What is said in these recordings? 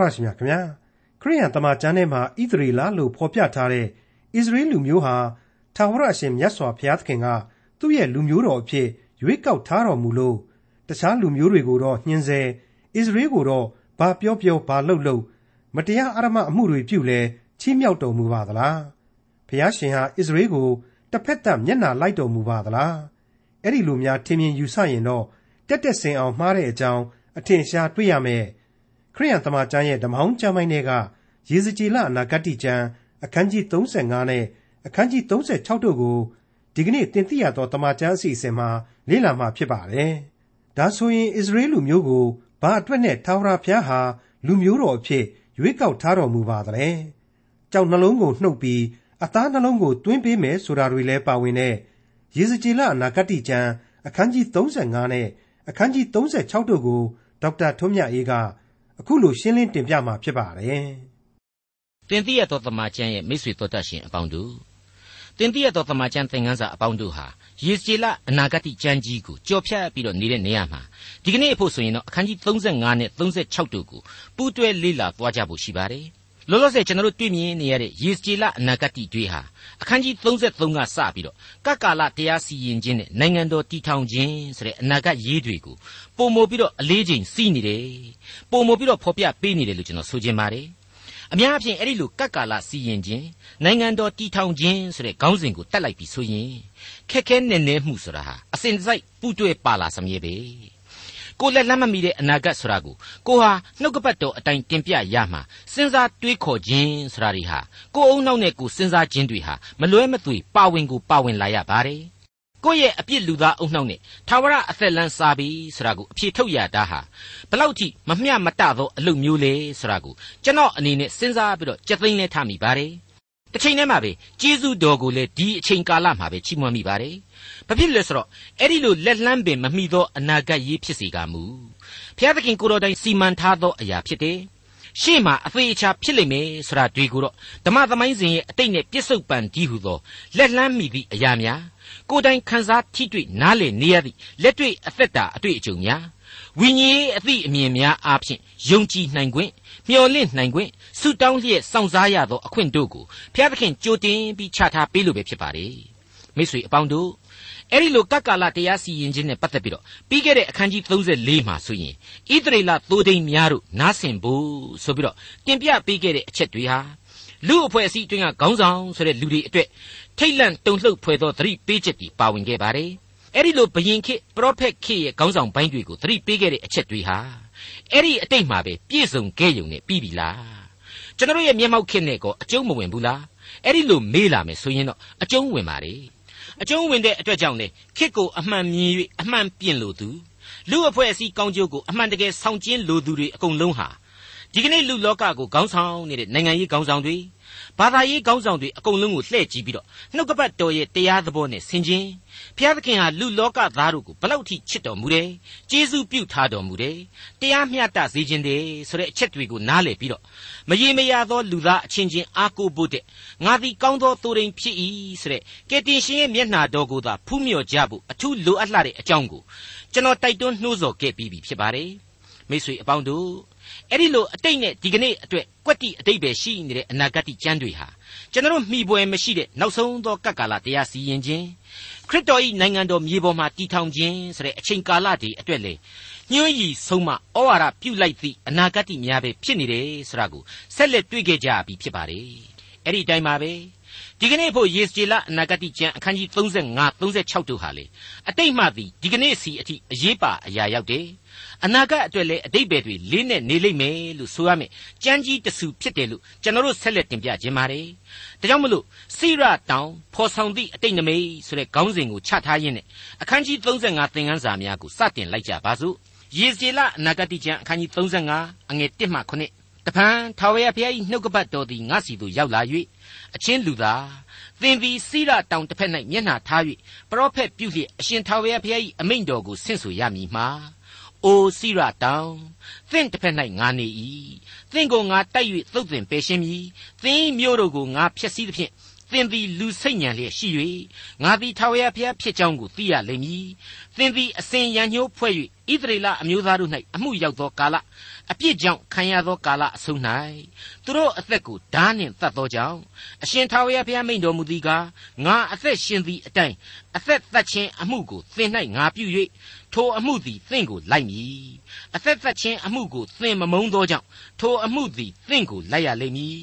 တော်ရရှိမြခင်ဗျာခရိယန်တမန်ကျမ်းထဲမှာဣသရေလလို့ဖော်ပြထားတဲ့ဣသရေလလူမျိုးဟာထာဝရအရှင်မြတ်စွာဘုရားသခင်ကသူ့ရဲ့လူမျိုးတော်အဖြစ်ရွေးကောက်ထားတော်မူလို့တခြားလူမျိုးတွေကိုတော့ညှင်းဆဲဣသရေလကိုတော့ဘာပြောပြောဘာလှုပ်လှုပ်မတရားအရမအမှုတွေပြုလဲချီးမြှောက်တော်မူပါသလားဘုရားရှင်ဟာဣသရေလကိုတစ်ဖက်သက်မျက်နှာလိုက်တော်မူပါသလားအဲ့ဒီလိုများထင်မြင်ယူဆရင်တော့တက်တက်စင်အောင်မှားတဲ့အကြောင်းအထင်ရှားတွေ့ရမယ် ခရိယန်တမန်ကျမ်းရဲ့ဓမ္မဟောင်းကျမ်းပိုင်းတွေကရေစကြည်လအနာဂတ်ကျမ်းအခန်းကြီး35နဲ့အခန်းကြီး36တို့ကိုဒီကနေ့တင်ပြရသောတမန်ကျမ်းအစီအစဉ်မှာလေ့လာမှာဖြစ်ပါတယ်။ဒါဆိုရင်အစ္စရေးလူမျိုးကိုဘာအတွက်နဲ့ထာဝရဘုရားဟာလူမျိုးတော်အဖြစ်ရွေးကောက်ထားတော်မူပါသလဲ။ကြောက်နှလုံးကိုနှုတ်ပြီးအသားနှလုံးကိုတွင်းပေးမယ်ဆိုတာတွေလည်းပါဝင်တဲ့ရေစကြည်လအနာဂတ်ကျမ်းအခန်းကြီး35နဲ့အခန်းကြီး36တို့ကိုဒေါက်တာထွန်းမြတ်အေးက အခုလိုရှင်းလင်းတင်ပြมาဖြစ်ပါတယ်။တင်ပြရသောတမန်ကျမ်းရဲ့မိတ်ဆွေတော်တတ်ရှင်အပေါင်းတို့တင်ပြရသောတမန်ကျမ်းသင်ခန်းစာအပေါင်းတို့ဟာယေစီလအနာဂတ်ကျမ်းကြီးကိုကြော်ဖြတ်ပြီးတော့နေတဲ့နေရာမှာဒီကနေ့အဖို့ဆိုရင်တော့အခန်းကြီး35နဲ့36တို့ကိုပူးတွဲလေ့လာသွားကြဖို့ရှိပါတယ်။ လောလောဆယ်ကျွန်တော်တို့တွေ့မြင်နေရတဲ့ယေစကြည်လအနာဂတ်တွေဟာအခန်းကြီး33ကစပြီးတော့ကကာလတရားစီရင်ခြင်းနဲ့နိုင်ငံတော်တည်ထောင်ခြင်းဆိုတဲ့အနာဂတ်ရေးတွေကိုပုံမပြီးတော့အလေးချိန်စီးနေတယ်ပုံမပြီးတော့ဖော်ပြပေးနေတယ်လို့ကျွန်တော်ဆိုချင်ပါတယ်အများအပြားအဲ့ဒီလိုကကာလစီရင်ခြင်းနိုင်ငံတော်တည်ထောင်ခြင်းဆိုတဲ့ခေါင်းစဉ်ကိုတက်လိုက်ပြီးဆိုရင်ခက်ခဲနေနေမှုဆိုတာဟာအစဉ်တစိုက်ပူးတွဲပါလာစမြဲပဲ ကိုလက်လက်မမီတဲ့အနာဂတ်ဆိုတာကိုကိုဟာနှုတ်ကပတ်တော်အတိုင်းတင်ပြရမှာစဉ်းစားတွေးခေါ်ခြင်းဆိုတာတွေဟာကိုအုံနောက်နဲ့ကိုစဉ်းစားခြင်းတွေဟာမလွဲမသွေပါဝင်ကိုပါဝင်လာရပါတယ်ကိုယ့်ရဲ့အပြစ်လူသားအုံနှောက်နဲ့သာဝရအသက်လန်းစားပြီဆိုတာကိုအဖြေထုတ်ရတာဟာဘလောက်ထိမမျှမတသောအလုပ်မျိုးလေဆိုတာကိုကျွန်တော်အနေနဲ့စဉ်းစားပြီးတော့ကြက်သိမ်းလဲထားမိပါတယ်တစ်ချိန်တည်းမှာပဲကျေးဇူးတော်ကိုလည်းဒီအချိန်ကာလမှာပဲချီးမွမ်းမိပါတယ်။ ဘာဖြစ်လဲဆိုတော့အဲ့ဒီလိုလက်လန်းပင်မမိသောအနာဂတ်ရေးဖြစ်စေကမူဘုရားသခင်ကိုတော်တိုင်စီမံထားသောအရာဖြစ်တယ်။ရှေ့မှာအသေးအချာဖြစ်လိမ့်မယ်ဆိုတာတွေ့ကိုတော့ဓမ္မသမိုင်းစဉ်ရဲ့အတိတ်နဲ့ပြစ္ဆုတ်ပံဒီဟုသောလက်လန်းမိသည့်အရာများကိုယ်တိုင်ခန်းစားထိတွေ့နားလည်နေရသည့်လက်တွေ့အသက်တာအတွေ့အကြုံများဝိညာဉ်ရေးအသည့်အမြင်များအားဖြင့်ယုံကြည်နိုင်ခွင့်မျှော်လင့်နိုင်ခွင့်ဆုတောင်းလျက်စောင့်စားရသောအခွင့်တို့ကိုဘုရားသခင်ကြိုတင်ပြီးချထားပေးလို့ပဲဖြစ်ပါတယ်မိတ်ဆွေအပေါင်းတို့ အဲ့ဒီလိုကပ်ကာလတရားစီရင်ခြင်းနဲ့ပတ်သက်ပြီးတော့ပြီးခဲ့တဲ့အခန်းကြီး34မှာဆိုရင်ဣသရေလသိုးဒိန်များတို့နားဆင်ဖို့ဆိုပြီးတော့တင်ပြပေးခဲ့တဲ့အချက်တွေဟာလူအဖွဲ့အစည်းအတွင်းကခေါင်းဆောင်ဆိုတဲ့လူတွေအတွက်ထိတ်လန့်တုန်လှုပ်ဖွယ်သောသတိပေးချက်တွေပါဝင်ခဲ့ပါတယ်အဲ့ဒီလိုဘယင်ခေပရောဖက်ခေရဲ့ခေါင်းဆောင်ပိုင်းတွေကိုသတိပေးခဲ့တဲ့အချက်တွေဟာအဲ့ဒီအတိတ်မှာပဲပြည့်စုံခဲ့ုံနဲ့ပြီးပြီလားကျွန်တော်ရဲ့မျက်မှောက်ခေနဲ့ကောအကျုံးမဝင်ဘူးလားအဲ့ဒီလိုမေးလာမယ်ဆိုရင်တော့အကျုံးဝင်ပါလေ အကျုံးဝင်တဲ့အတွက်ကြောင့်လေခေကိုအမှန်မြင်၍အမှန်ပြင်လို့သူလူအဖွဲ့အစည်းကောင်းကျိုးကိုအမှန်တကယ်ဆောင်ကျင်းလိုသူတွေအကုန်လုံးဟာ ဒီကနေ့လူလောကကိုခေါင်းဆောင်နေတဲ့နိုင်ငံရေးခေါင်းဆောင်တွေဘာသာရေးခေါင်းဆောင်တွေအကုန်လုံးကိုလှည့်ကြည့်ပြီးတော့နှုတ်ကပတ်တော်ရဲ့တရားသဘောနဲ့ဆင်ခြင်ဘုရားသခင်ဟာလူလောကသားတို့ကိုဘလောက်ထိချစ်တော်မူတယ်ကျေးဇူးပြုထားတော်မူတယ်တရားမျှတစေခြင်းတယ်ဆိုတဲ့အချက်တွေကိုနားလည်ပြီးတော့မရေမရသောလူသားအချင်းချင်းအားကိုးဖို့တဲ့ငါသည်ကောင်းသောသူရင်ဖြစ်၏ဆိုတဲ့ကယ်တင်ရှင်ရဲ့မျက်နှာတော်ကိုသာဖူးမြော်ကြဖို့အထူးလိုအပ်လာတဲ့အကြောင်းကိုကျွန်တော်တိုက်တွန်းနှိုးဆော်ခဲ့ပြီးပြီဖြစ်ပါတယ်မိတ်ဆွေအပေါင်းတို့ အဲ့ဒီလိုအတိတ်နဲ့ဒီကနေ့အတွက်ကွက်တိအတိတ်ပဲရှိနေတဲ့အနာဂတ်ကျမ်းတွေဟာကျွန်တော်မှီပွဲမရှိတဲ့နောက်ဆုံးသောကပ်ကာလတရားစီရင်ခြင်းခရစ်တော်၏နိုင်ငံတော်မြေပေါ်မှာတည်ထောင်ခြင်းဆိုတဲ့အချိန်ကာလတွေအတွက်လေညွှန်းရည်ဆုံးမဩဝါဒပြုလိုက်သည့်အနာဂတ်များပဲဖြစ်နေတယ်ဆိုတာကိုဆက်လက်တွေ့ခဲ့ကြပြီဖြစ်ပါတယ်အဲ့ဒီအတိုင်းပါပဲ ဒီကနေ့ဖို့ယေစကြည်လအနာဂတ်ကျမ်းအခန်းကြီး35 36တို့ဟာလေအတိတ်မှသည်ဒီကနေ့စီအထိအရေးပါအရာရောက်တယ်အနာဂတ်အတွက်လည်းအတိတ်ပဲတွေလေးနဲ့နေလိမ့်မယ်လို့ဆိုရမယ်ကြမ်းကြီးတဆူဖြစ်တယ်လို့ကျွန်တော်တို့ဆက်လက်တင်ပြခြင်းပါတယ်ဒါကြောင့်မလို့စိရတောင်ဖော်ဆောင်သည့်အတိတ်နမိတ်ဆိုတဲ့ခေါင်းစဉ်ကိုချထားရင်းနဲ့အခန်းကြီး35သင်ခန်းစာများကိုစတင်လိုက်ကြပါစို့ယေဇေလအနာဂတ်ကျမ်းအခန်းကြီး35အငယ်1မှ9 တဖန်ထာဝရဘုရား၏နှုတ်ကပတ်တော်သည်ငါစီသို့ရောက်လာ၍အချင်းလူသားသင်သည်စိရတောင်တစ်ဖက်၌မျက်နှာထား၍ပရောဖက်ပြုလျက်အရှင်ထာဝရဘုရား၏အမိန့်တော်ကိုဆင့်ဆိုရမည်မှာအိုစိရတောင်သင်တစ်ဖက်၌ငါနေ၏သင်ကိုငါတိုက်၍သုတ်သင်ပယ်ရှင်းမည်သင်မျိုးတို့ကိုငါဖျက်ဆီးသဖြင့်သင်သည်လူစိတ်ညံလျက်ရှိ၍ငါသည်ထာဝရဘုရားဖြစ်ကြောင်းကိုသိရလိမ့်မည်သင်သည်အစဉ်ရန်ညှိုးဖွဲ့၍ဣသရေလအမျိုးသားတို့၌အမှုရောက်သောကာလ အပြစ်ကြောင့်ခံရသောကာလအဆုံး၌သူတို့အသက်ကိုဓာနှင့်တတ်သောကြောင့်အရှင်ထာဝရဘုရားမိန့်တော်မူသည်ကားငါအသက်ရှင်သည့်အတိုင်းအသက်သတ်ခြင်းအမှုကိုသင်၌ငါပြု၍ထိုအမှုသည်သင်ကိုလိုက်မည်အသက်သတ်ခြင်းအမှုကိုသင်မမုန်းသောကြောင့်ထိုအမှုသည်သင်ကိုလိုက်ရလိမ့်မည်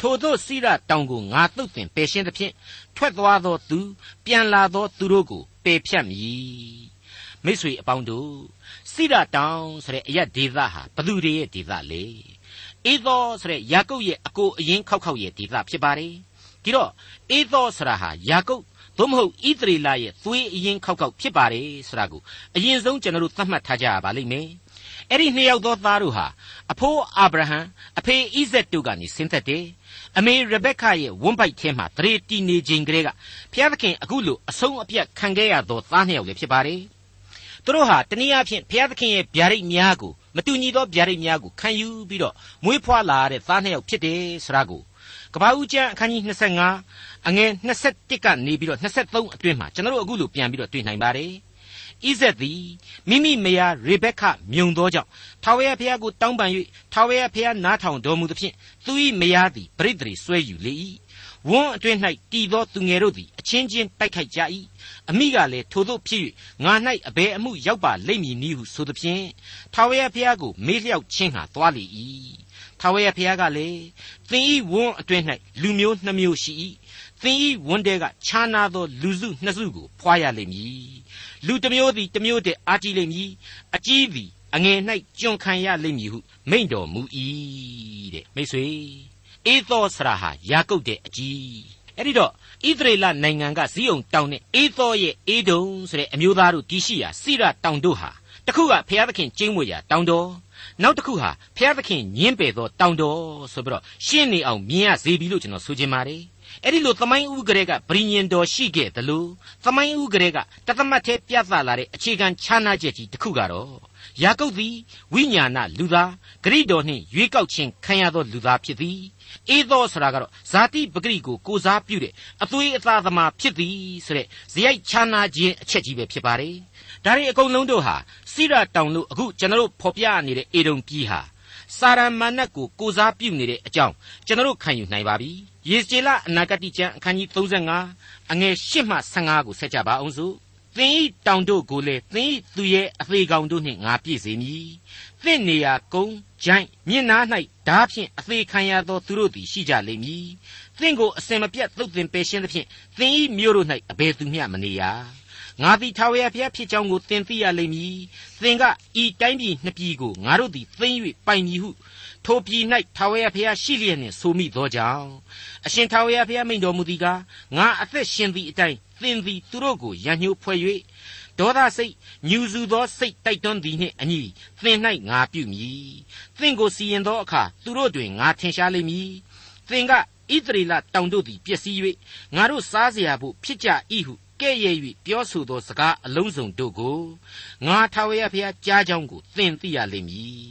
ထိုသောစိရတောင်ကိုငါတုတ်တင်ပယ်ရှင်းသဖြင့်ထွက်သွားသောသူပြန်လာသောသူတို့ကိုပယ်ဖြတ်မည်မိတ်ဆွေအပေါင်းတို့ စိရတောင်ဆိုတဲ့အရက်ဒေသဟာဘသူတွေရဲ့ဒေသလေအေသောဆိုတဲ့ယာကုပ်ရဲ့အကိုအရင်ခောက်ခောက်ရဲ့ဒေသဖြစ်ပါတယ်ဒီတော့အေသောဆိုတာဟာယာကုပ်သို့မဟုတ်ဣသရေလရဲ့သွေးအရင်ခောက်ခောက်ဖြစ်ပါတယ်ဆိုတာကိုအရင်ဆုံးကျွန်တော်တို့သတ်မှတ်ထားကြရပါလိမ့်မယ်အဲ့ဒီနှစ်ယောက်သောသားတို့ဟာအဖိုးအာဗြဟံအဖေဣဇက်တို့ကနေဆင်းသက်တယ်အမေရဘက်ခရဲ့ဝန်းပိုက်ထဲမှာတရေတီနေခြင်းကလေးကဘုရားသခင်အခုလိုအဆုံးအပြတ်ခံခဲ့ရသောသားနှစ်ယောက်လည်းဖြစ်ပါတယ် သူတို့ဟာတနည်းအားဖြင့်ဘုရားသခင်ရဲ့ဗျာဒိတ်များကိုမတူညီသောဗျာဒိတ်များကိုခံယူပြီးတော့မွေးဖွားလာတဲ့သားနှစ်ယောက်ဖြစ်တယ်ဆိုတာကိုကပ္ပဦးကျမ်းအခန်းကြီး25အငယ်21ကနေပြီးတော့23အတွင်းမှာကျွန်တော်တို့အခုလိုပြန်ပြီးတော့တွေ့နိုင်ပါတယ်ဣဇက်သည်မိမိမယားရေဘက်ခမြုံသောကြောင့်ထာဝရဘုရားကိုတောင်းပန်၍ထာဝရဘုရားနားထောင်တော်မူသဖြင့်သူ၏မယားသည်ပရိသေဆွဲယူလေ၏ ဝန်းအတွင်း၌တည်သောသူငယ်တို့သည်အချင်းချင်းတိုက်ခိုက်ကြ၏အမိကလည်းထိုသို့ဖြစ်၍ငါ၌အဘယ်အမှုရောက်ပါလိမ့်မည်နည်းဟုဆိုသဖြင့်ထာဝရဘုရားကိုမေးလျောက်ခြင်းဟာသွားလေ၏ထာဝရဘုရားကလည်းသင်၏ဝန်းအတွင်း၌လူမျိုးနှမျိုးရှိ၏သင်၏ဝန်းတဲကခြားနာသောလူစုနှစ်စုကိုဖွာရလိမ့်မည်လူတစ်မျိုးသည်တစ်မျိုးတည်းအာတိလိမ့်မည်အကြီးသည်အငယ်၌ကျွန်ခံရလိမ့်မည်ဟုမိန့်တော်မူ၏တဲ့မိတ်ဆွေ အေသောဆရာဟာယာကုပ်တဲ့အကြီးအဲ့ဒီတော့ဣသရေလနိုင်ငံကဇီးအောင်တောင်နဲ့အေသောရဲ့အေဒုံဆိုတဲ့အမျိုးသားတို့တည်ရှိရာစိရတောင်တို့ဟာတခုကဘုရားသခင်ကျင်းဝေရာတောင်တော်နောက်တစ်ခုဟာဘုရားသခင်ညင်းပယ်သောတောင်တော်ဆိုပြီးတော့ရှင်းနေအောင်မြင်ရစေပြီလို့ကျွန်တော်ဆိုချင်ပါတယ်အဲ့ဒီလိုသမိုင်းဥကရေကဗြိညင်တော်ရှိခဲ့တယ်လို့သမိုင်းဥကရေကတသမတ်သေးပြသလာတဲ့အခြေခံခြားနာချက်ကြီးတစ်ခုကတော့ ယာကုပ်သည်ဝိညာဏလူသားဂရိတော်နှင့်ရွေးကောက်ခြင်းခံရသောလူသားဖြစ်သည်အေသောဆိုတာကတော့ဇာတိပဂရိကိုကိုစားပြုတဲ့အသွေးအသားသမားဖြစ်သည်ဆိုတဲ့ဇယိုက်ခြားနာခြင်းအချက်ကြီးပဲဖြစ်ပါတယ်ဒါတွေအကုန်လုံးတို့ဟာစိရတောင်လို့အခုကျွန်တော်တို့ဖော်ပြနေတဲ့အေဒုံပြည်ဟာစာရမဏတ်ကိုကိုစားပြုနေတဲ့အကြောင်းကျွန်တော်တို့ခံယူနိုင်ပါပြီယေစကျေလအနာဂတိကျမ်းအခန်းကြီး35အငယ်8မှ15ကိုဆက်ကြပါအောင်စို့ သင်ဤတောင်တို့ကိုလည်းသင်ဤသူရဲ့အသေးကောင်တို့နှင့်ငါပြည့်စေမည်သင့်နေရာကုန်းဂျိုင်းမြင့်နား၌ဓာဖြင့်အသေးခံရသောသူတို့သည်ရှိကြလိမ့်မည်သင်ကိုအစင်မပြတ်သုတ်သင်ပယ်ရှင်းသဖြင့်သင်ဤမြို့တို့၌အဘယ်သူမျှမနေရငါသည်ထာဝရဘုရားဖြစ်ကြောင်းကိုသင်သိရလိမ့်မည်သင်ကဤတိုင်းပြည်နှစ်ပြည်ကိုငါတို့သည်သိမ့်၍ပိုင်မည်ဟု ထိုပြည်၌ထာဝရဘုရားရှိလျက်နှင့်ဆိုမိသောကြောင့်အရှင်ထာဝရဘုရားမိန့်တော်မူသည်ကားငါအသက်ရှင်သည့်အတိုင်းသင်သည်သူတို့ကိုရန်ညှိုးဖွဲ့၍ဒေါသစိတ်ညူစုသောစိတ်တိုက်တွန်းသည်နှင့်အညီသင်၌ငါပြုမည်သင်ကိုစီရင်သောအခါသူတို့တွင်ငါထင်ရှားလိမ့်မည်သင်ကဣသရေလတောင်တို့သည်ပျက်စီး၍ငါတို့စားเสียဖို့ဖြစ်ကြ၏ဟုကဲ့ရဲ့၍ပြောဆိုသောစကားအလုံးစုံတို့ကိုငါထာဝရဘုရားကြားကြောင်းကိုသင်သိရလိမ့်မည်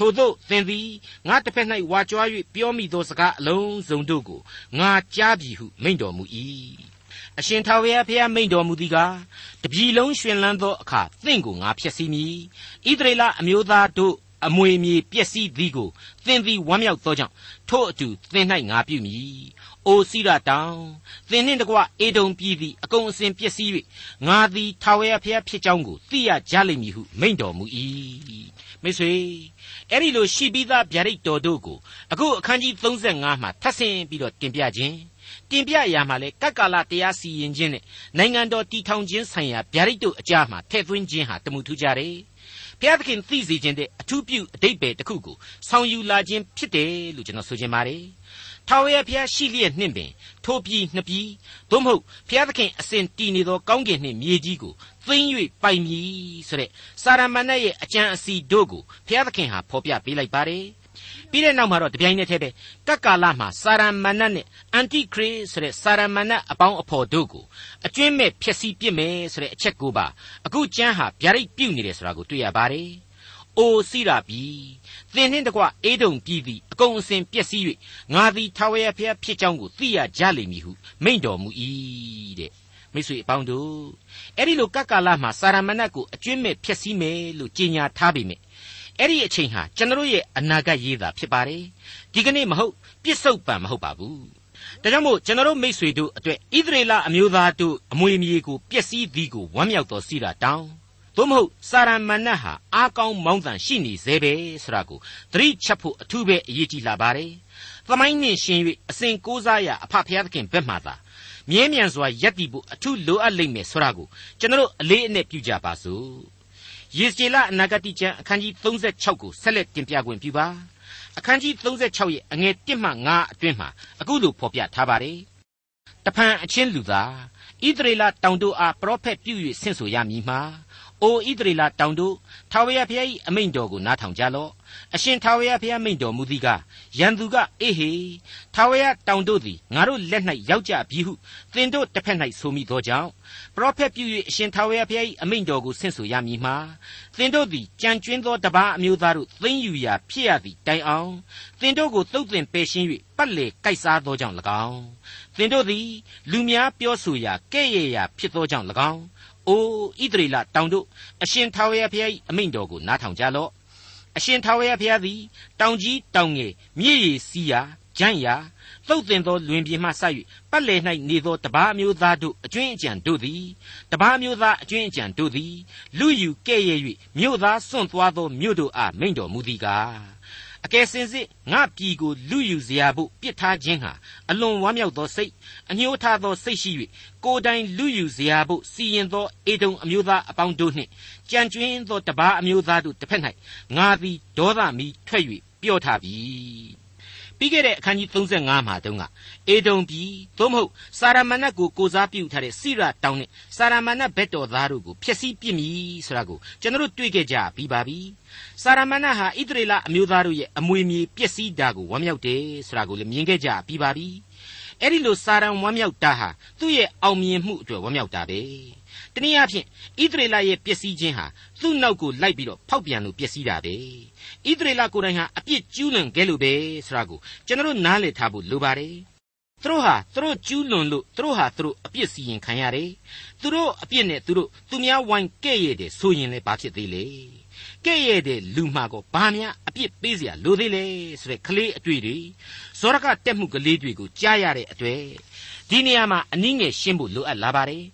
ထို့သောသင်သည်ငါတစ်ဖက်၌ဝါကြွား၍ပြောမိသောစကားအလုံးစုံတို့ကိုငါကြားပြီဟုမိန့်တော်မူ၏အရှင်ထာဝရဘုရားမိန့်တော်မူသည်ကားတပြီလုံးရှင်လန်းသောအခါသင်ကိုငါဖျက်ဆီးမည်ဣသရေလအမျိုးသားတို့အမွေမြေပျက်စီးသည်ကိုသင်သည်ဝမ်းမြောက်သောကြောင့်ထို့အတူသင်၌ငါပြုမည်။အိုစိရတောင်သင်နှင့်တကွအေဒုံပြည်သည်အကုန်အစင်ပျက်စီး၍ငါသည်ထာဝရဘုရားဖြစ်ကြောင်းကိုသိရကြလိမ့်မည်ဟုမိန့်တော်မူ၏။ မိတ်ဆွေအဲ့ဒီလိုရှိပြီးသားဗျာဒိတ်တော်တို့ကိုအခုအခန်းကြီး35မှာထပ်ဆင့်ပြီးတော့တင်ပြခြင်းတင်ပြရာမှာလဲကက်ကလာတရားစီရင်ခြင်းနဲ့နိုင်ငံတော်တည်ထောင်ခြင်းဆိုင်ရာဗျာဒိတ်တို့အကြားမှာထည့်သွင်းခြင်းဟာတမှုထူးကြတယ်ဘုရားသခင်သိစေခြင်းတဲ့အထူးပြုအတိတ်ပဲတစ်ခုကိုဆောင်ယူလာခြင်းဖြစ်တယ်လို့ကျွန်တော်ဆိုချင်ပါတယ်။ထာဝရဘုရားရှိလျက်နှင့်ပင်ထိုပြည်နှစ်ပြည်သို့မဟုတ်ဘုရားသခင်အစဉ်တည်နေသောကောင်းကင်နှင့်မြေကြီးကို သိမ့်၍ပိုင်မည်ဆိုတဲ့စာရမဏေရဲ့အကြံအစီတို့ကိုဘုရားသခင်ဟာဖော်ပြပေးလိုက်ပါတယ်။ပြီးတဲ့နောက်မှာတော့တပြိုင်နက်တည်းပဲကတ်ကာလမှာစာရမဏတ်နဲ့အန်တိခရစ်ဆိုတဲ့စာရမဏတ်အပေါင်းအဖော်တို့ကိုအကျွင့်မဲ့ဖျက်ဆီးပစ်မယ်ဆိုတဲ့အချက်ကိုပါအခုကျမ်းဟာဗျာဒိတ်ပြုတ်နေတယ်ဆိုတာကိုတွေ့ရပါတယ်။အိုစိရာပြီသင်နှင့်တကွအေဒုံပြည်သည်အကုန်အစင်ပျက်စီး၍ငါသည်ထာဝရဘုရားဖြစ်ကြောင်းကိုသိရကြလိမ့်မည်ဟုမိန့်တော်မူ၏တဲ့ မိတ်ဆွေအပေါင်းတို့အဲ့ဒီလိုကတ်ကာလမှာစာရမဏတ်ကိုအကျွင့်မဲ့ဖျက်ဆီးမယ်လို့ကြေညာထားပေမယ့်အဲ့ဒီအချိန်ဟာကျွန်တော်ရဲ့အနာဂတ်ရေးတာဖြစ်ပါတယ်ဒီကနေ့မဟုတ်ပြစ္ဆုတ်ပံမဟုတ်ပါဘူးဒါကြောင့်မို့ကျွန်တော်မိษွေတို့အတွက်ဣသရေလအမျိုးသားတို့အမွေမြေကိုပျက်စီးသည်ကိုဝမ်းမြောက်တော်စီတာတောင်းသို့မဟုတ်စာရမဏတ်ဟာအားကောင်းမောင်းတန်ရှိနေသေးပဲဆိုတာကိုသတိချက်ဖို့အထူးပဲအရေးကြီးလာပါတယ်။သမိုင်းနှင့်ရှင်၍အစဉ်ကိုးစားရအဖဖျားသခင်ဘက်မှသာ မြဲမြံစွာယက်တည်ဖို့အထူးလိုအပ်လိမ့်မယ်ဆိုတာကိုကျွန်တော်အလေးအနက်ပြုကြပါစို့။ယေဇေလအနာဂတိကျမ်းအခန်းကြီး36ကိုဆက်လက်တင်ပြခွင့်ပြုပါ။အခန်းကြီး36ရဲ့အငယ်1မှ9အတွင်းမှာအခုလိုဖော်ပြထားပါတယ်။တဖန်အချင်းလူသားဣသရေလတောင်တို့အားပရောဖက်ပြု၍ဆင့်ဆိုရမည်မှာ အိုဣသရေလတောင်တို့ထာဝရဘုရား၏အမိန့်တော်ကိုနားထောင်ကြလော့အရှင်ထာဝရဘုရားမိန့်တော်မူသည်ကရန်သူကအေးဟေထာဝရတောင်တို့သည်ငါတို့လက်၌ရောက်ကြပြီဟုသင်တို့တစ်ဖက်၌ဆိုမိသောကြောင့်ပရောဖက်ပြု၍အရှင်ထာဝရဘုရား၏အမိန့်တော်ကိုဆင့်ဆိုရမည်မှာသင်တို့သည်ကြံကျွင်းသောတပါးအမျိုးသားတို့သိမ့်ယူရာဖြစ်ရသည်တိုင်အောင်သင်တို့ကိုသုတ်သင်ပယ်ရှင်း၍ပတ်လေကိုက်စားသောကြောင့်၎င်းသင်တို့သည်လူများပြောဆိုရာကဲ့ရဲ့ရာဖြစ်သောကြောင့်၎င်း အိုဣသရေလတောင်တို့အရှင်ထာဝရဘုရား၏အမိန့်တော်ကိုနားထောင်ကြလော့အရှင်ထာဝရဘုရားသည်တောင်ကြီးတောင်ငယ်မြည်ရည်စီးရာဂျန့်ရာသုတ်တင်သောလွင်ပြင်မှဆ၍ပတ်လည်၌နေသောတပားမျိုးသားတို့အကျွင်းအကြံတို့သည်တပားမျိုးသားအကျွင်းအကြံတို့သည်လူယူကဲ့ရဲ့၍မြို့သားစွန့်သွားသောမြို့တို့အားမိန့်တော်မူသည်ကား အကယ်စင်စစ်ငါပြည်ကိုလူယူစရာဖို့ပြစ်ထားခြင်းဟာအလွန်ဝမ်းမြောက်သောစိတ်အညှိုးထားသောစိတ်ရှိ၍ကိုယ်တိုင်လူယူစရာဖို့စီရင်သောအေဒုံအမျိုးသားအပေါင်းတို့နှင့်ကြံကျွင်းသောတပားအမျိုးသားတို့တစ်ဖက်၌ငါသည်ဒေါသမီထွက်၍ပြော့ထားပြီ ပြီးခဲ့တဲ့အခန်းကြီး35မှာတုန်းကအေဒုံပြည်သို့မဟုတ်စာရမဏတ်ကိုကိုစားပြုထားတဲ့စိရတောင်နဲ့စာရမဏတ်ဘက်တော်သားတို့ကိုဖျက်ဆီးပစ်မည်ဆိုတာကိုကျွန်တော်တို့တွေ့ခဲ့ကြပြီးပါပြီစာရမဏတ်ဟာဣသရေလအမျိုးသားတို့ရဲ့အမွေမြေပျက်စီးတာကိုဝမ်းမြောက်တယ်ဆိုတာကိုလည်းမြင်ခဲ့ကြပြီးပါပြီ အဲ့ဒီလိုစာရန်ဝမ်းမြောက်တာဟာသူ့ရဲ့အောင်မြင်မှုအတွက်ဝမ်းမြောက်တာပဲတနည်းအားဖြင့်ဣသရေလရဲ့ပျက်စီးခြင်းဟာသူ့နောက်ကိုလိုက်ပြီးတော့ဖောက်ပြန်လို့ပျက်စီးတာပဲဣသရေလကိုယ်တိုင်ဟာအပြစ်ကျူးလွန်ခဲ့လို့ပဲဆိုတာကိုကျွန်တော်နားလည်ထားဖို့လိုပါတယ်သူတို့ဟာသူတို့ကျူးလွန်လို့သူတို့ဟာသူတို့အပြစ်စီရင်ခံရတယ်သူတို့အပြစ်နဲ့သူတို့သူများဝိုင်းကဲ့ရဲ့တယ်ဆိုရင်လည်းဘာဖြစ်သေးလဲကဲ့ရဲ့တဲ့လူမှာကိုဘာများအပြစ်ပေးเสียလိုသေးလဲဆိုတဲ့ကလေးအတွေ့တွေ ဇောရကတက်မှုကလေးတွေကိုကြားရတဲ့အတွေ့ဒီနေရာမှာအနည်းငယ်ရှင်းဖို့လိုအပ်လာပါတယ်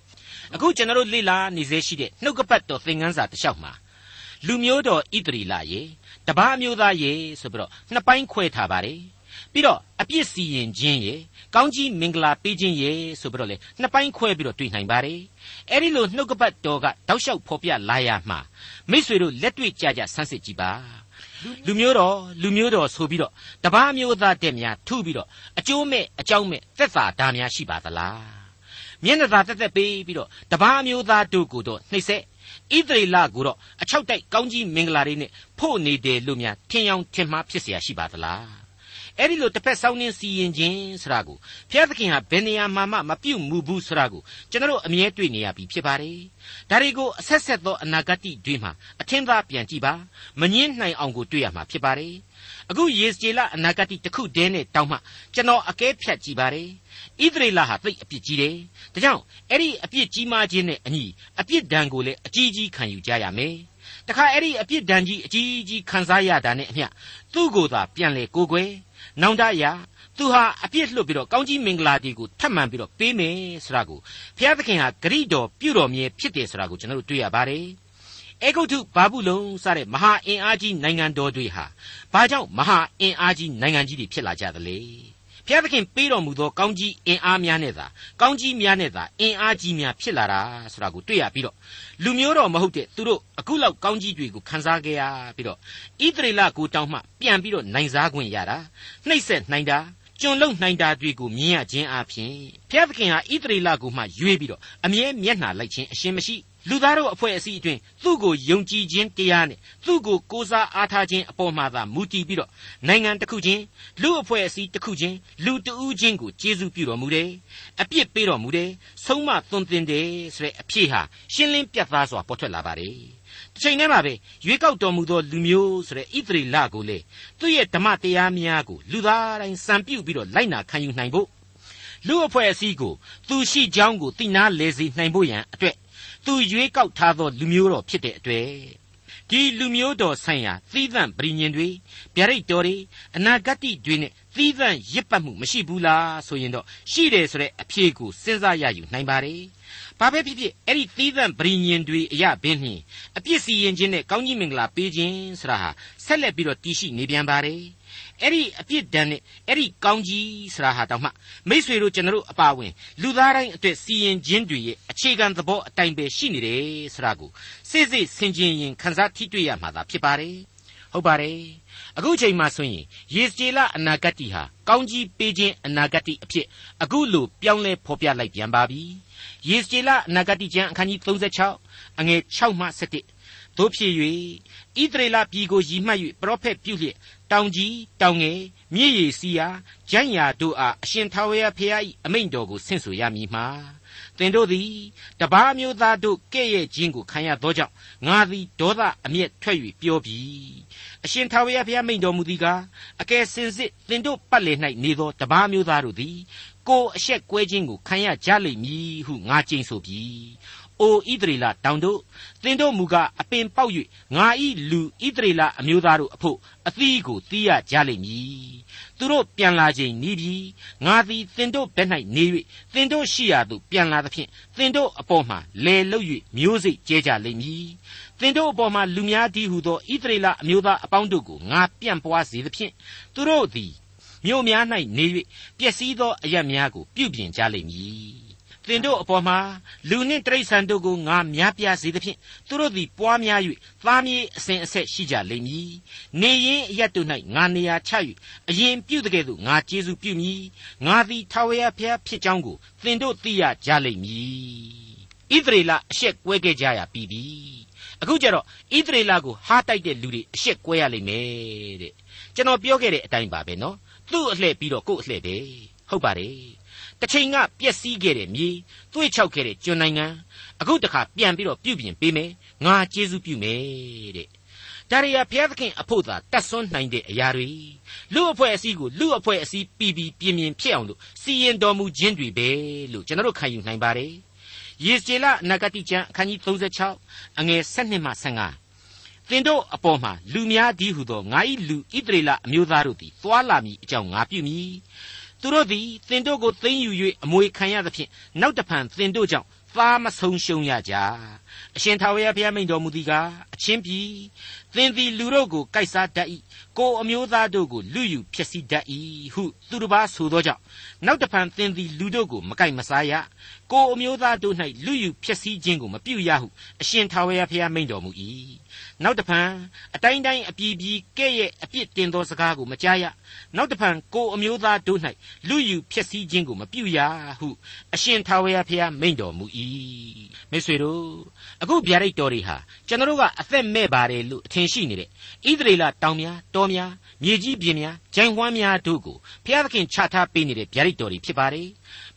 အခုကျွန်တော်တို့လေ့လာနေစေရှိတဲ့နှုတ်ကပတ်တော်သင်ခန်းစာတစ်လျှောက်မှာလူမျိုးတော်ဣသရီလရေတပားအမျိုးသားရေဆိုပြီးတော့နှစ်ပိုင်းခွဲထားပါတယ်ပြီးတော့အပြစ်စီရင်ခြင်းရေကောင်းကြီးမင်္ဂလာပေးခြင်းရေဆိုပြီးတော့လေနှစ်ပိုင်းခွဲပြီးတော့တွေ့နိုင်ပါတယ်အဲ့ဒီလိုနှုတ်ကပတ်တော်ကတောက်လျှောက်ဖော်ပြလာရမှာမိษွေတို့လက်တွေ့ကြကြဆန်းစစ်ကြည့်ပါ လူမျိုးတော်လူမျိုးတော်ဆိုပြီးတော့တပားမျိုးသားတက်များထုပြီးတော့အကျိုးမဲ့အကြောင်းမဲ့သက်သာဓာများရှိပါသလားမျက်နှာသာတက်တက်ပေးပြီးတော့တပားမျိုးသားတို့ကိုတော့နှိမ့်ဆက်ဣသရေလကိုတော့အချောက်တိုက်ကောင်းကြီးမင်္ဂလာတွေနဲ့ဖို့နေတယ်လို့များထင်ယောင်ထင်မှားဖြစ်เสียရှိပါသလား အဲ့ဒီလိုတစ်ဖက်စောင်းနှင်းစီရင်ခြင်းဆိုတာကိုဘုရားသခင်ဟာဘယ်နေရာမှာမှမပြုတ်မှုဘူးဆိုတာကိုကျွန်တော်အမြဲတွေ့နေရပြီဖြစ်ပါတယ်ဒါတွေကိုအဆက်ဆက်သောအနာဂတ်တွေမှာအထင်သာပြန်ကြည့်ပါမငင်းနိုင်အောင်ကိုတွေ့ရမှာဖြစ်ပါတယ်အခုယေစကျေလအနာဂတ်တစ်ခုတည်းနဲ့တောင်းမှကျွန်တော်အကဲဖြတ်ကြည့်ပါတယ်ဣသရေလဟာသိအပြစ်ကြီးတယ်ဒါကြောင့်အဲ့ဒီအပြစ်ကြီးမားခြင်းနဲ့အညီအပြစ်ဒဏ်ကိုလည်းအကြီးကြီးခံယူကြရမယ်တခါအဲ့ဒီအပြစ်ဒဏ်ကြီးအကြီးကြီးခံစားရတာနဲ့အမျှသူ့ကိုယ်သာပြန်လေကိုယ်ွယ် နောင်တရသူဟာအပြစ်လွတ်ပြီးတော့ကောင်းကြီးမင်္ဂလာတီကိုထပ်မံပြီးတော့ပေးမယ်ဆိုတာကိုဘုရားသခင်ဟာဂရိတော်ပြုတော်မြဲဖြစ်တယ်ဆိုတာကိုကျွန်တော်တို့တွေ့ရပါတယ်အေဂုတ်ထုဘာဘူးလုံစတဲ့မဟာအင်အားကြီးနိုင်ငံတော်တွေဟာဘာကြောင့်မဟာအင်အားကြီးနိုင်ငံကြီးတွေဖြစ်လာကြသလဲ ဘုရားသခင်ပေးတော်မူသောကောင်းကြီးအင်အားများနဲ့သာကောင်းကြီးများနဲ့သာအင်အားကြီးများဖြစ်လာတာဆိုတာကိုတွေ့ရပြီးတော့လူမျိုးတော်မဟုတ်တဲ့သူတို့အခုလောက်ကောင်းကြီးတွေကိုခန်းစားခဲ့ရပြီးတော့ဣသရေလကိုတောင်းမှပြန်ပြီးတော့နိုင်စားခွင့်ရတာနှိမ့်ဆက်နိုင်တာကျွန်လုံနိုင်တာတွေကိုမြင်ရခြင်းအပြင်ဘုရားသခင်ဟာဣသရေလကိုမှရွေးပြီးတော့အမြဲမျက်နှာလိုက်ခြင်းအရှင်းမရှိ လူသားတို့အဖွဲ့အစည်းအတွင်းသူ့ကိုယုံကြည်ခြင်းတရားနဲ့သူ့ကိုကိုးစားအားထားခြင်းအပေါ်မှာသာမူတည်ပြီးတော့နိုင်ငံတစ်ခုချင်းလူအဖွဲ့အစည်းတစ်ခုချင်းလူတဦးချင်းကိုကျေးဇူးပြုတော်မူတယ်အပြစ်ပေးတော်မူတယ်ဆုံးမသွန်သင်တယ်ဆိုတဲ့အဖြစ်ဟာရှင်းလင်းပြတ်သားစွာပေါ်ထွက်လာပါတယ်တစ်ချိန်တည်းမှာပဲရွေးကောက်တော်မူသောလူမျိုးဆိုတဲ့ဣသရေလကိုလေသူ့ရဲ့ဓမ္မတရားများကိုလူသားတိုင်းစံပြုပြီးတော့လိုက်နာခံယူနိုင်ဖို့လူအဖွဲ့အစည်းကိုသူရှိကြောင်းကိုသိနာလဲစေနိုင်ဖို့ရန်အတွက် သူရွေးကောက်ထားသော လူမျိုးတော်ဖြစ်တဲ့အတွေ့ဒီလူမျိုးတော်ဆိုင်ရာသီးသန့်ပြည်ညင်တွေဗျာဒိတ်တော်တွေအနာဂတ်တွေနဲ့သီးသန့်ရစ်ပတ်မှုမရှိဘူးလားဆိုရင်တော့ရှိတယ်ဆိုတဲ့အဖြေကိုစဉ်းစားရယူနိုင်ပါတယ် ဘာပဲဖြစ်ဖြစ်အဲ့ဒီသီးသန့်ပြည်ညင်တွေအရာဘင်းနှင်အပြစ်စီရင်ခြင်းနဲ့ကောင်းကြီးမင်္ဂလာပေးခြင်းဆိုတာဟာဆက်လက်ပြီးတော့တည်ရှိနေပြန်ပါတယ်အဲ့ဒီအပြစ်ဒဏ်နဲ့အဲ့ဒီကောင်းကြီးဆိုတာဟာတောင်မှမိษွေတို့ကျွန်တော်တို့အပါဝင်လူသားတိုင်းအတွက်စီရင်ခြင်းတွေရဲ့အခြေခံသဘောအတိုင်းပဲရှိနေတယ်ဆိုတာကိုစိစိဆင်ခြင်ရင်ခန်းစားထိတွေ့ရမှာသာဖြစ်ပါတယ်ဟုတ်ပါတယ် အခုချိန်မှဆိုရင်ယေစကျေလအနာဂတ်ဟာကောင်းကြီးပေးခြင်းအနာဂတ်အဖြစ်အခုလိုပြောင်းလဲဖော်ပြလိုက်ပြန်ပါပြီယေစကျေလအနာဂတ်ကျမ်းအခန်းကြီး36အငယ်6မှ7တို့ဖြစ်၍ဣသရေလပြည်ကိုရည်မှတ်၍ပရောဖက်ပြုလျက်တောင်ကြီးတောင်ငယ်မြည်ရည်စီယာဂျန်ယာတို့အားအရှင်ထာဝရဘုရား၏အမိန့်တော်ကိုဆင့်ဆိုရမည်မှာ သင်တို့သည်တပားမျိုးသားတို့ကဲ့ရဲ့ခြင်းကိုခံရသောကြောင့်ငါသည်ဒေါသအမျက်ထွက်၍ပြောပြီအရှင်ထာဝရဘုရားမိန့်တော်မူသည်ကားအကယ်စင်စစ်သင်တို့ပတ်လည်၌နေသောတပားမျိုးသားတို့သည်ကိုအဆက်ကွဲခြင်းကိုခံရကြလိမ့်မည်ဟုငါကြိမ်ဆိုပြီ အိုဣသရေလတောင်တို့သင်တို့မူကားအပင်ပေါက်၍ငါဤလူဣသရေလအမျိုးသားတို့အဖို့အသီးကိုတီးရကြလိမ့်မည်သူတို့ပြန်လာခြင်းနီးပြီငါသည်သင်တို့ဘက်၌နေ၍သင်တို့ရှိရာသို့ပြန်လာသဖြင့်သင်တို့အပေါ်မှာလဲလုတ်၍မျိုးစိတ်ကျဲကြလိမ့်မည်သင်တို့အပေါ်မှာလူများတည်းဟုသောဣသရေလအမျိုးသားအပေါင်းတို့ကိုငါပြန့်ပွားစေသဖြင့်သူတို့သည်မြို့များ၌နေ၍ပျက်စီးသောအရတ်များကိုပြုပြင်ကြလိမ့်မည် သင်တို့အပေါ်မှာလူနှင့်တိရစ္ဆာန်တို့ကိုငါများပြားစေသဖြင့်သူတို့သည်ပွားများ၍သားမြေးအစဉ်အဆက်ရှိကြလိမ့်မည်။နေရင်အရတ်တို့၌ငါနေရာချ၍အရင်ပြုတကယ်သို့ငါကျေးဇူးပြုမည်။ငါသည်ထာဝရဘုရားဖြစ်ကြောင်းကိုသင်တို့သိရကြလိမ့်မည်။ဣသရေလအရှက်ကွဲခဲ့ကြရပြီပြီ။အခုကျတော့ဣသရေလကိုဟားတိုက်တဲ့လူတွေအရှက်ကွဲရလိမ့်မယ်တဲ့။ကျွန်တော်ပြောခဲ့တဲ့အတိုင်းပါပဲနော်။သူ့အလှည့်ပြီးတော့ကို့အလှည့်ပဲ။ဟုတ်ပါတယ် တစ်ချိန်ကပျက်စီးခဲ့တဲ့မြေသွေ့ချောက်ခဲ့တဲ့ကျွန်းနိုင်ငံအခုတခါပြန်ပြီးတော့ပြုပြင်ပေးမယ်ငါကျေးဇူးပြုမယ်တဲ့ဒါရီယာဘုရားသခင်အဖို့သာတတ်ဆွမ်းနိုင်တဲ့အရာတွေလူအဖွဲ့အစည်းကိုလူအဖွဲ့အစည်းပြီးပြီးပြင်းပြင်းဖြစ်အောင်လို့စီရင်တော်မူခြင်းတွေပဲလို့ကျွန်တော်တို့ခံယူနိုင်ပါတယ်ယေစကျေလနဂတိကျမ်းအခန်းကြီး36အငယ်7မှ15သင်တို့အပေါ်မှာလူများဒီဟုသောငါ၏လူဣတရေလအမျိုးသားတို့သည်သွာလာမည်အကြောင်းငါပြုမည် သူတို့သည်သင်တို့ကိုသိမ်းယူ၍အမွေခံရသဖြင့်နောက်တဖန်သင်တို့ကြောင့်သားမဆုံးရှုံးရကြအရှင်ထာဝရဘုရားမိန့်တော်မူသည်ကားအချင်းပြီသင်သည်လူတို့ကိုကိုက်စားတတ်၏ကိုအမျိုးသားတို့ကိုလူယူဖျက်ဆီးတတ်၏ဟုသူတစ်ပါးဆိုသောကြောင့်နောက်တဖန်သင်သည်လူတို့ကိုမကိုက်မစားရကိုအမျိုးသားတို့၌လူယူဖျက်ဆီးခြင်းကိုမပြုရဟုအရှင်ထာဝရဘုရားမိန့်တော်မူ၏ နောက်တဖန်အတိုင်းတိုင်းအပြည်ပြည်ကဲ့ရဲ့အပြစ်တင်သောစကားကိုမကြားရနောက်တဖန်ကိုအမျိုးသားတို့၌လူယူဖျက်ဆီးခြင်းကိုမပြုရဟုအရှင်ထာဝရဘုရားမိန့်တော်မူ၏မိတ်ဆွေတို့အခုဗျာဒိတ်တော်တွေဟာကျွန်တော်တို့ကအသက်မဲ့ပါတယ်လို့အထင်ရှိနေတဲ့ဣသရေလတောင်များတောများမြေကြီးပြင်များဂျိုင်ဝမ်းများတို့ကိုဘုရားသခင်ချထားပေးနေတဲ့ဗျာဒိတ်တော်တွေဖြစ်ပါတယ်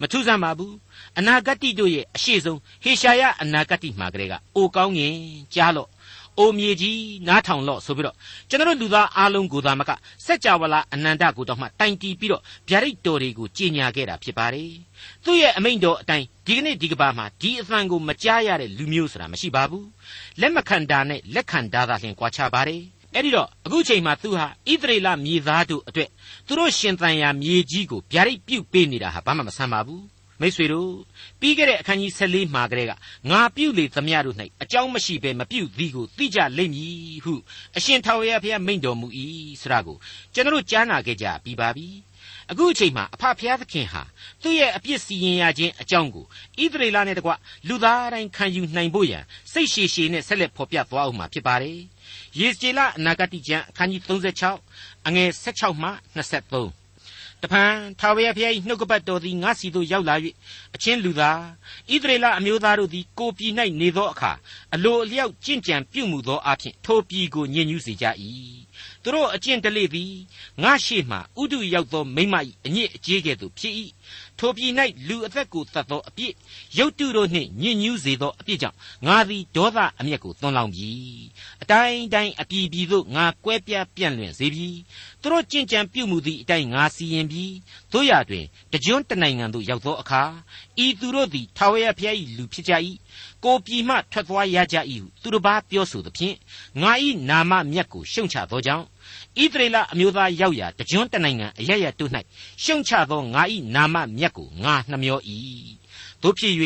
မထူးဆန်းပါဘူးအနာဂတ်တို့ရဲ့အရှိဆုံးဟေရှာယအနာဂတ်မှာကလေးကအိုကောင်းငင်ကြားလို့ အိုမြေကြီးနားထောင်လော့ဆိုပြီးတော့ကျွန်တော်လူသားအားလုံးကိုသာမကစัจ java လာအနန္တကိုတော့မှတိုင်တီးပြီးတော့ဗျာဒိတ်တော်တွေကိုကြီးညာခဲ့တာဖြစ်ပါတယ်သူ့ရဲ့အမိန့်တော်အတိုင်းဒီကနေ့ဒီကဘာမှာဒီအသံကိုမကြားရတဲ့လူမျိုးဆိုတာမရှိပါဘူးလက်မခံတာနဲ့လက်ခံတာသာလျှင်ကွာခြားပါတယ်အဲ့ဒီတော့အခုချိန်မှာသူဟာဣသရေလမြေသားတို့အတွက်သူတို့ရှင်သန်ရာမြေကြီးကိုဗျာဒိတ်ပြုတ်ပေးနေတာဟာဘာမှမဆန်းပါဘူး မိษွေတို့ပြီးခဲ့တဲ့အခန်းကြီး14မှာကလေးကငါပြုလေသမျှတို့၌အကြောင်းမရှိဘဲမပြုသည်ကိုသိကြလိမ့်မည်ဟုအရှင်ထာဝရဘုရားမိန့်တော်မူ၏ဆရာကိုကျွန်တော်ကြားနာခဲ့ကြပြီးပါပြီအခုအချိန်မှာအဖဖျားသခင်ဟာသူ့ရဲ့အပြစ်စီရင်ရခြင်းအကြောင်းကိုဣသရေလနဲ့တကွလူသားတိုင်းခံယူနိုင်ဖို့ရန်စိတ်ရှည်ရှည်နဲ့ဆက်လက်ဖော်ပြသွားအောင်မှာဖြစ်ပါတယ်။ယေစကျေလအနာဂတိကျမ်းအခန်းကြီး36အငယ်16မှ23 တဖန်ထာဝရဘုရား၏နှုတ်ကပတ်တော်သည်ငါစီသို့ရောက်လာ၍အချင်းလူသားဣသရေလအမျိုးသားတို့သည်ကိုပြည်၌နေသောအခါအလိုအလျောက်ကြင့်ကြံပြုမှုသောအဖြစ်ထိုပြည်ကိုညှဉ်းညူးစေကြ၏သူတို့အကျင့်တလေသည်ငါရှိမှဥဒုရောက်သောမိမ့်မ၏အညစ်အကြေးကဲ့သို့ဖြစ်၏ ထိုပြည်၌လူအသက်ကိုတတ်သောအပြစ်ရုတ်တုတို့နှင့်ညှဉ်းညူးစေသောအပြစ်ကြောင့်ငါသည်ဒေါသအမျက်ကိုသွန်းလောင်းပြီအတိုင်းတိုင်းအပြည်ပြည်သို့ငါကွဲပြားပြန့်လွင့်စေပြီသူတို့ကြင်ကြံပြုမှုသည့်အတိုင်းငါစီရင်ပြီတို့ရတွင်တကြွတနိုင်ငံသို့ရောက်သောအခါဤသူတို့သည်ထာဝရဘုရား၏လူဖြစ်ကြ၏ကိုပြည်မှထွက်သွားရကြ၏ဟုသူတစ်ပါးပြောဆိုသဖြင့်ငါ၏နာမမြတ်ကိုရှုံချသောကြောင့် ဣသရေလအမျိုးသားရောက်ရာတကြွတနိုင်ငံအရရတို့၌ရှုံချသောငါ၏နာမမြတ်ကိုငါနှမျော၏တို့ဖြစ်၍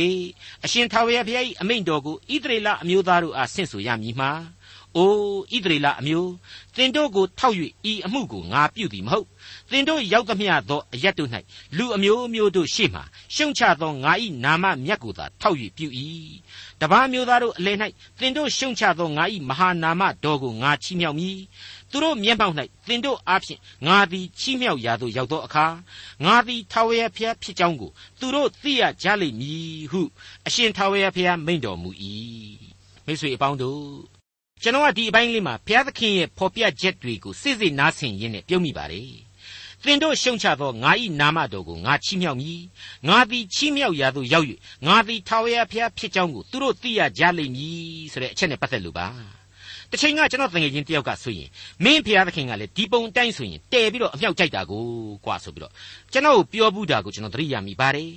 အရှင်ထာဝရဘုရား၏အမိန့်တော်ကိုဣသရေလအမျိုးသားတို့အားဆင့်ဆိုရမည်မှာအိုဣသရေလအမျိုးသင်တို့ကိုထောက်၍ဤအမှုကိုငါပြုသည်မဟုတ်သင်တို့ရောက်သမျှသောအရက်တို့၌လူအမျိုးမျိုးတို့ရှေ့မှရှုံချသောငါ၏နာမမြတ်ကိုသာထောက်၍ပြု၏တပားမျိုးသားတို့အလယ်၌သင်တို့ရှုံချသောငါ၏မဟာနာမတော်ကိုငါချီးမြှောက်မည် သူတို့မျက်မှောက်၌သင်တို့အားဖြင့်ငါသည်ချီးမြှောက်ရာသို့ရောက်သောအခါငါသည်ထာဝရဘုရားဖြစ်ကြောင်းကိုသူတို့သိရကြလိမ့်မည်ဟုအရှင်ထာဝရဘုရားမိန့်တော်မူ၏မိတ်ဆွေအပေါင်းတို့ကျွန်တော်ကဒီအပိုင်းလေးမှာဘုရားသခင်ရဲ့ဖော်ပြချက်တွေကိုစိစိနားဆင်ရင်းနဲ့ပြုံးမိပါတယ်သင်တို့ရှုံချသောငါ၏နာမတော်ကိုငါချီးမြှောက်မည်ငါသည်ချီးမြှောက်ရာသို့ရောက်၍ငါသည်ထာဝရဘုရားဖြစ်ကြောင်းကိုသူတို့သိရကြလိမ့်မည်ဆိုတဲ့အချက်နဲ့ပတ်သက်လို့ပါ တစ်ချိန်ကကျွန်တော်တငယ်ချင်းတယောက်ကဆိုရင်မင်းဖျားသခင်ကလည်းဒီပုံတိုင်းဆိုရင်တဲပြီးတော့အမြောက်ကြိုက်တာကိုကွာဆိုပြီးတော့ကျွန်တော်ကိုပြောဘူးတာကိုကျွန်တော်သတိရမိပါတယ်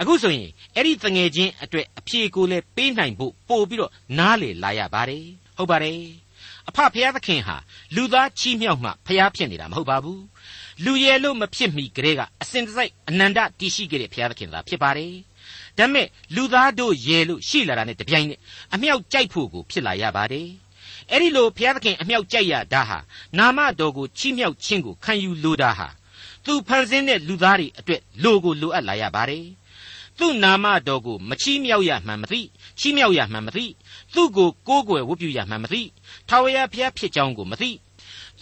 အခုဆိုရင်အဲ့ဒီတငယ်ချင်းအတွက်အဖြေကိုလည်းပေးနိုင်ဖို့ပို့ပြီးတော့နားလေလာရပါတယ်ဟုတ်ပါတယ်အဖဖျားသခင်ဟာလူသားချီးမြှောက်မှဖျားဖြစ်နေတာမဟုတ်ပါဘူးလူရဲလို့မဖြစ်မီကလေးကအစဉ်တစိုက်အနန္တတည်ရှိခဲ့တဲ့ဘုရားသခင်သာဖြစ်ပါတယ်။ဒါပေမဲ့လူသားတို့ရဲလို့ရှိလာတာနဲ့တပြိုင်နက်အမြောက်ကြိုက်ဖို့ကိုဖြစ်လာရပါတယ်။ အဲ့ဒီလိုဘုရားသခင်အမြောက်ကြိုက်ရတာဟာနာမတော်ကိုချီးမြှောက်ခြင်းကိုခံယူလိုတာဟာသူဖန်ဆင်းတဲ့လူသားတွေအတွက်လိုကိုလိုအပ်လာရပါတယ်။သူ့နာမတော်ကိုမချီးမြှောက်ရမှန်မသိချီးမြှောက်ရမှန်မသိသူ့ကိုကိုးကွယ်ဝတ်ပြုရမှန်မသိထာဝရဘုရားဖြစ်ကြောင်းကိုမသိ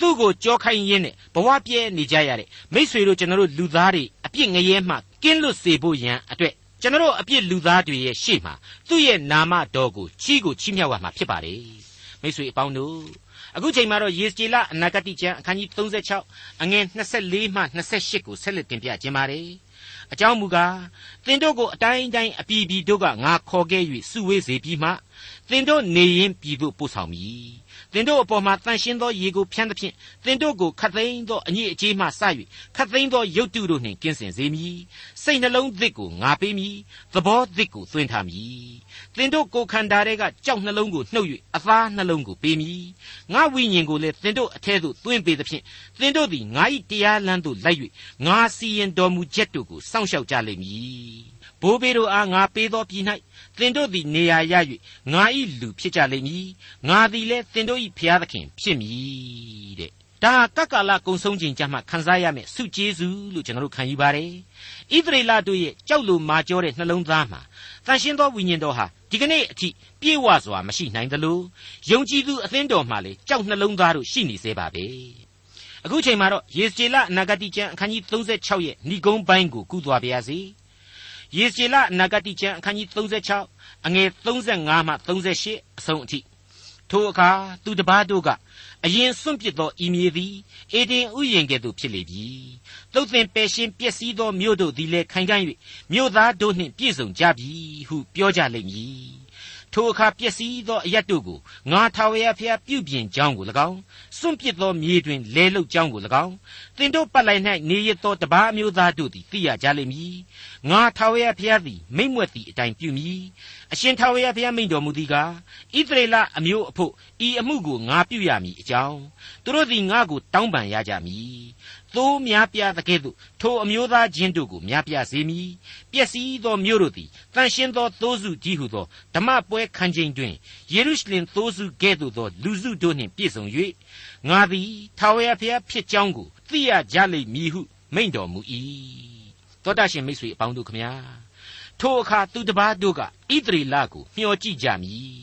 သူ့ကိုကြောခိုင်းရင်းနဲ့ဘဝပြဲနေကြရတဲ့မိษွေတို့ကျွန်တော်တို့လူသားတွေအပြစ်ငရဲမှကင်းလွတ်စေဖို့ရန်အတွက်ကျွန်တော်တို့အပြစ်လူသားတွေရဲ့ရှေ့မှာသူ့ရဲ့နာမတော်ကိုချီးကိုချီးမြှောက်ရမှာဖြစ်ပါတယ် မိษွေအပေါင်းတို့အခုချိန်မှာတော့ယေစကြည်လအနာဂတိကျမ်းအခန်းကြီး36အငယ်24မှ28ကိုဆက်လက်တင်ပြခြင်းပါတယ်အကြောင်းမူကားသင်တို့ကိုအတိုင်းတိုင်းအပြည်ပြည်တို့ကငါခေါ်ခဲ့၍စုဝေးစေပြီးမှသင်တို့နေရင်ပြည်သို့ပို့ဆောင်မည် သင်တို့အပေါ်မှာတန်ရှင်းသောရေကိုဖြန်းသဖြင့်သင်တို့ကိုခတ်သိမ်းသောအညစ်အကြေးမှစ၍ခတ်သိမ်းသောရုပ်တုတို့နှင့်ကင်းစင်စေမည်စိတ်နှလုံးသစ်ကိုငါပေးမည်သဘောသစ်ကိုသွင်းထားမည်သင်တို့ကိုယ်ခန္ဓာတွေကကြောက်နှလုံးကိုနှုတ်၍အသားနှလုံးကိုပေးမည်ငါဝိညာဉ်ကိုလည်းသင်တို့အထဲသို့သွင်းပေးသဖြင့်သင်တို့သည်ငါ၏တရားလမ်းသို့လိုက်၍ငါစီရင်တော်မူချက်တို့ကိုစောင့်ရှောက်ကြလိမ့်မည် ဘိုးဘေးတို့အားငါပေးသောပြည်၌သင်တို့သည်နေရာရ၍ငါ၏လူဖြစ်ကြလိမ့်မည်ငါသည်လည်းသင်တို့၏ဖျားသခင်ဖြစ်မည်တဲ့ဒါကကလာကုံဆုံးခြင်းကြမှာခန်းစားရမယ်စုကျေးဇူးလို့ကျွန်တော်တို့ခံယူပါတယ်ဣသရေလတို့ရဲ့ကြောက်လို့မာကြောတဲ့နှလုံးသားမှာတန်ရှင်းသောဝိညာဉ်တော်ဟာဒီကနေ့အထိပြေဝစွာမရှိနိုင်သလိုယုံကြည်သူအသင်းတော်မှာလေကြောက်နှလုံးသားတို့ရှိနေသေးပါပဲအခုချိန်မှာတော့ယေစကျေလအနာဂတိကျမ်းအခန်းကြီး36ရဲ့ဏိဂုံးပိုင်းကိုကူးသွားပါရစေ။ ယေစီလအနာဂတိကျမ်းအခန်းကြီး36အငယ်35မှ38အဆုံးအထိထိုအခါသူတပားတို့ကအရင်စွန့်ပစ်သောဤမြေသည်အေဒင်ဥယျင်ကဲ့သို့ဖြစ်လေပြီသုတ်သင်ပယ်ရှင်းပျက်စီးသောမြို့တို့သည်လည်းခိုင်ခံ့၍မြို့သားတို့နှင့်ပြည့်စုံကြပြီဟုပြောကြလိမ့်မည် ထိုအခါပျက်စီးသောအရတ်တို့ကိုငါထာဝရဘုရားပြုပြင်ကြောင်းကို၎င်းစွန့်ပစ်သောမြေတွင်လဲလုတ်ကြောင်းကို၎င်းသင်တို့ပတ်လိုက်၌နေရသောတပားအမျိုးသားတို့သည်သိရကြလိမ့်မည်ငါထာဝရဘုရားသည်မိမ့်မွက်သည့်အတိုင်းပြုမည်အရှင်ထာဝရဘုရားမိန့်တော်မူသည်ကားဣသရေလအမျိုးအဖို့ဤအမှုကိုငါပြုရမည်အကြောင်းသူတို့သည်ငါကိုတောင်းပန်ရကြမည် သိုးများပြားသကဲ့သို့ထိုအမျိုးသားချင်းတို့ကိုများပြားစေမည်ပျက်စီးသောမြို့တို့သည်တန်ရှင်းသောသိုးစုကြီးဟုသောဓမ္မပွဲခံချိန်တွင်ယေရုရှလင်သိုးစုကဲ့သို့သောလူစုတို့နှင့်ပြည့်စုံ၍ငါသည်ထာဝရဘုရားဖြစ်ကြောင်းကိုသိရကြလိမ့်မည်ဟုမိန့်တော်မူ၏တောတာရှင်မိတ်ဆွေအပေါင်းတို့ခမညာထိုအခါသူတပားတို့ကဣသရေလကိုမျှော်ကြည့်ကြမည်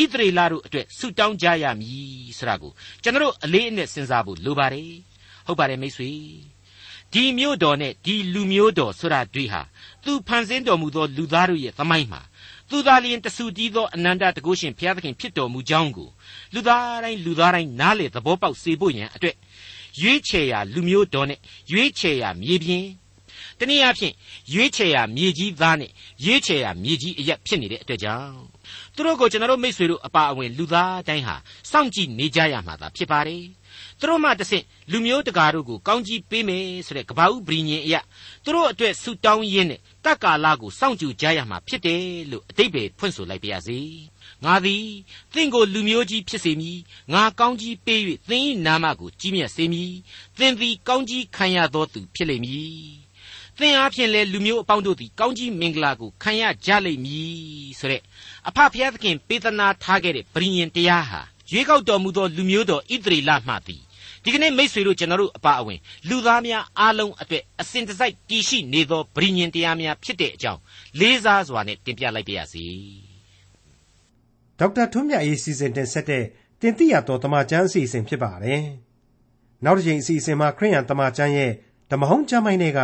ဣသရေလတို့အတွက်ဆုတောင်းကြရမည်ဆိုတာကိုကျွန်တော်အလေးအနက်စဉ်းစားဖို့လိုပါတယ် ဟုတ်ပါတယ်မိတ်ဆွေဒီမျိုးတော်နဲ့ဒီလူမျိုးတော်ဆိုတာတွေ့ဟာသူဖန်ဆင်းတော်မူသောလူသားတို့ရဲ့သမိုင်းမှာသူသာလျင်တဆူတည်သောအနန္တတကုရှင်ဘုရားသခင်ဖြစ်တော်မူကြောင်းကိုလူသားတိုင်းလူသားတိုင်းနားလေသဘောပေါက်စေဖို့ရန်အတွက်ရွေးချယ်ရာလူမျိုးတော်နဲ့ရွေးချယ်ရာမြေပြင်တနည်းအားဖြင့်ရွေးချယ်ရာမြေကြီးသားနဲ့ရွေးချယ်ရာမြေကြီးအရက်ဖြစ်နေတဲ့အတွက်ကြောင့်သူတို့ကိုကျွန်တော်တို့မိษွေတို့အပါအဝင်လူသားတိုင်းဟာစောင့်ကြည့်နေကြရမှာသာဖြစ်ပါတယ် သူတို့မှတဆင့်လူမျိုးတကာတို့ကိုကောင်းကြီးပေးမယ်ဆိုတဲ့ကဘာဦးဗြိညင်အရာသူတို့အတွက်ဆူတောင်းရင်းနဲ့တက္ကာလကိုစောင့်ကြကြရမှာဖြစ်တယ်လို့အတိတ်ပဲဖွင့်ဆိုလိုက်ပါရစေငါသည်သင်ကိုလူမျိုးကြီးဖြစ်စေမည်ငါကောင်းကြီးပေး၍သင်၏နာမကိုကြီးမြတ်စေမည်သင်သည်ကောင်းကြီးခံရသောသူဖြစ်လိမ့်မည်သင်အားဖြင့်လေလူမျိုးအပေါင်းတို့သည်ကောင်းကြီးမင်္ဂလာကိုခံရကြလိမ့်မည်ဆိုတဲ့အဖဖျားသခင်ပေးသနာထားခဲ့တဲ့ဗြိညင်တရားဟာရွေးကောက်တော်မူသောလူမျိုးတော်ဣသရေလမှသည် ဒီကနေ့မိษွေတို့ကျွန်တော်တို့အပါအဝင်လူသားများအားလုံးအတွက်အစဉ်တစိုက်တည်ရှိနေသောဗြိညင်တရားများဖြစ်တဲ့အကြောင်းလေးစားစွာနဲ့တင်ပြလိုက်ပါရစေဒေါက်တာထွန်းမြတ်ရေးစီစဉ်တင်ဆက်တဲ့တင်ပြတော်တမချန်းအစီအစဉ်ဖြစ်ပါတယ်နောက်တစ်ချိန်အစီအစဉ်မှာခရိယန်တမချန်းရဲ့ဓမ္မဟောင်းကျမ်းပိုင်းတွေက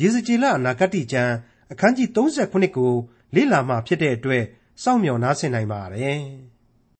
ရေစကြည်လအနာဂတ်ကျမ်းအခန်းကြီး39ကိုလေ့လာမှဖြစ်တဲ့အတွက်စောင့်မျှော်နားဆင်နိုင်ပါတယ်။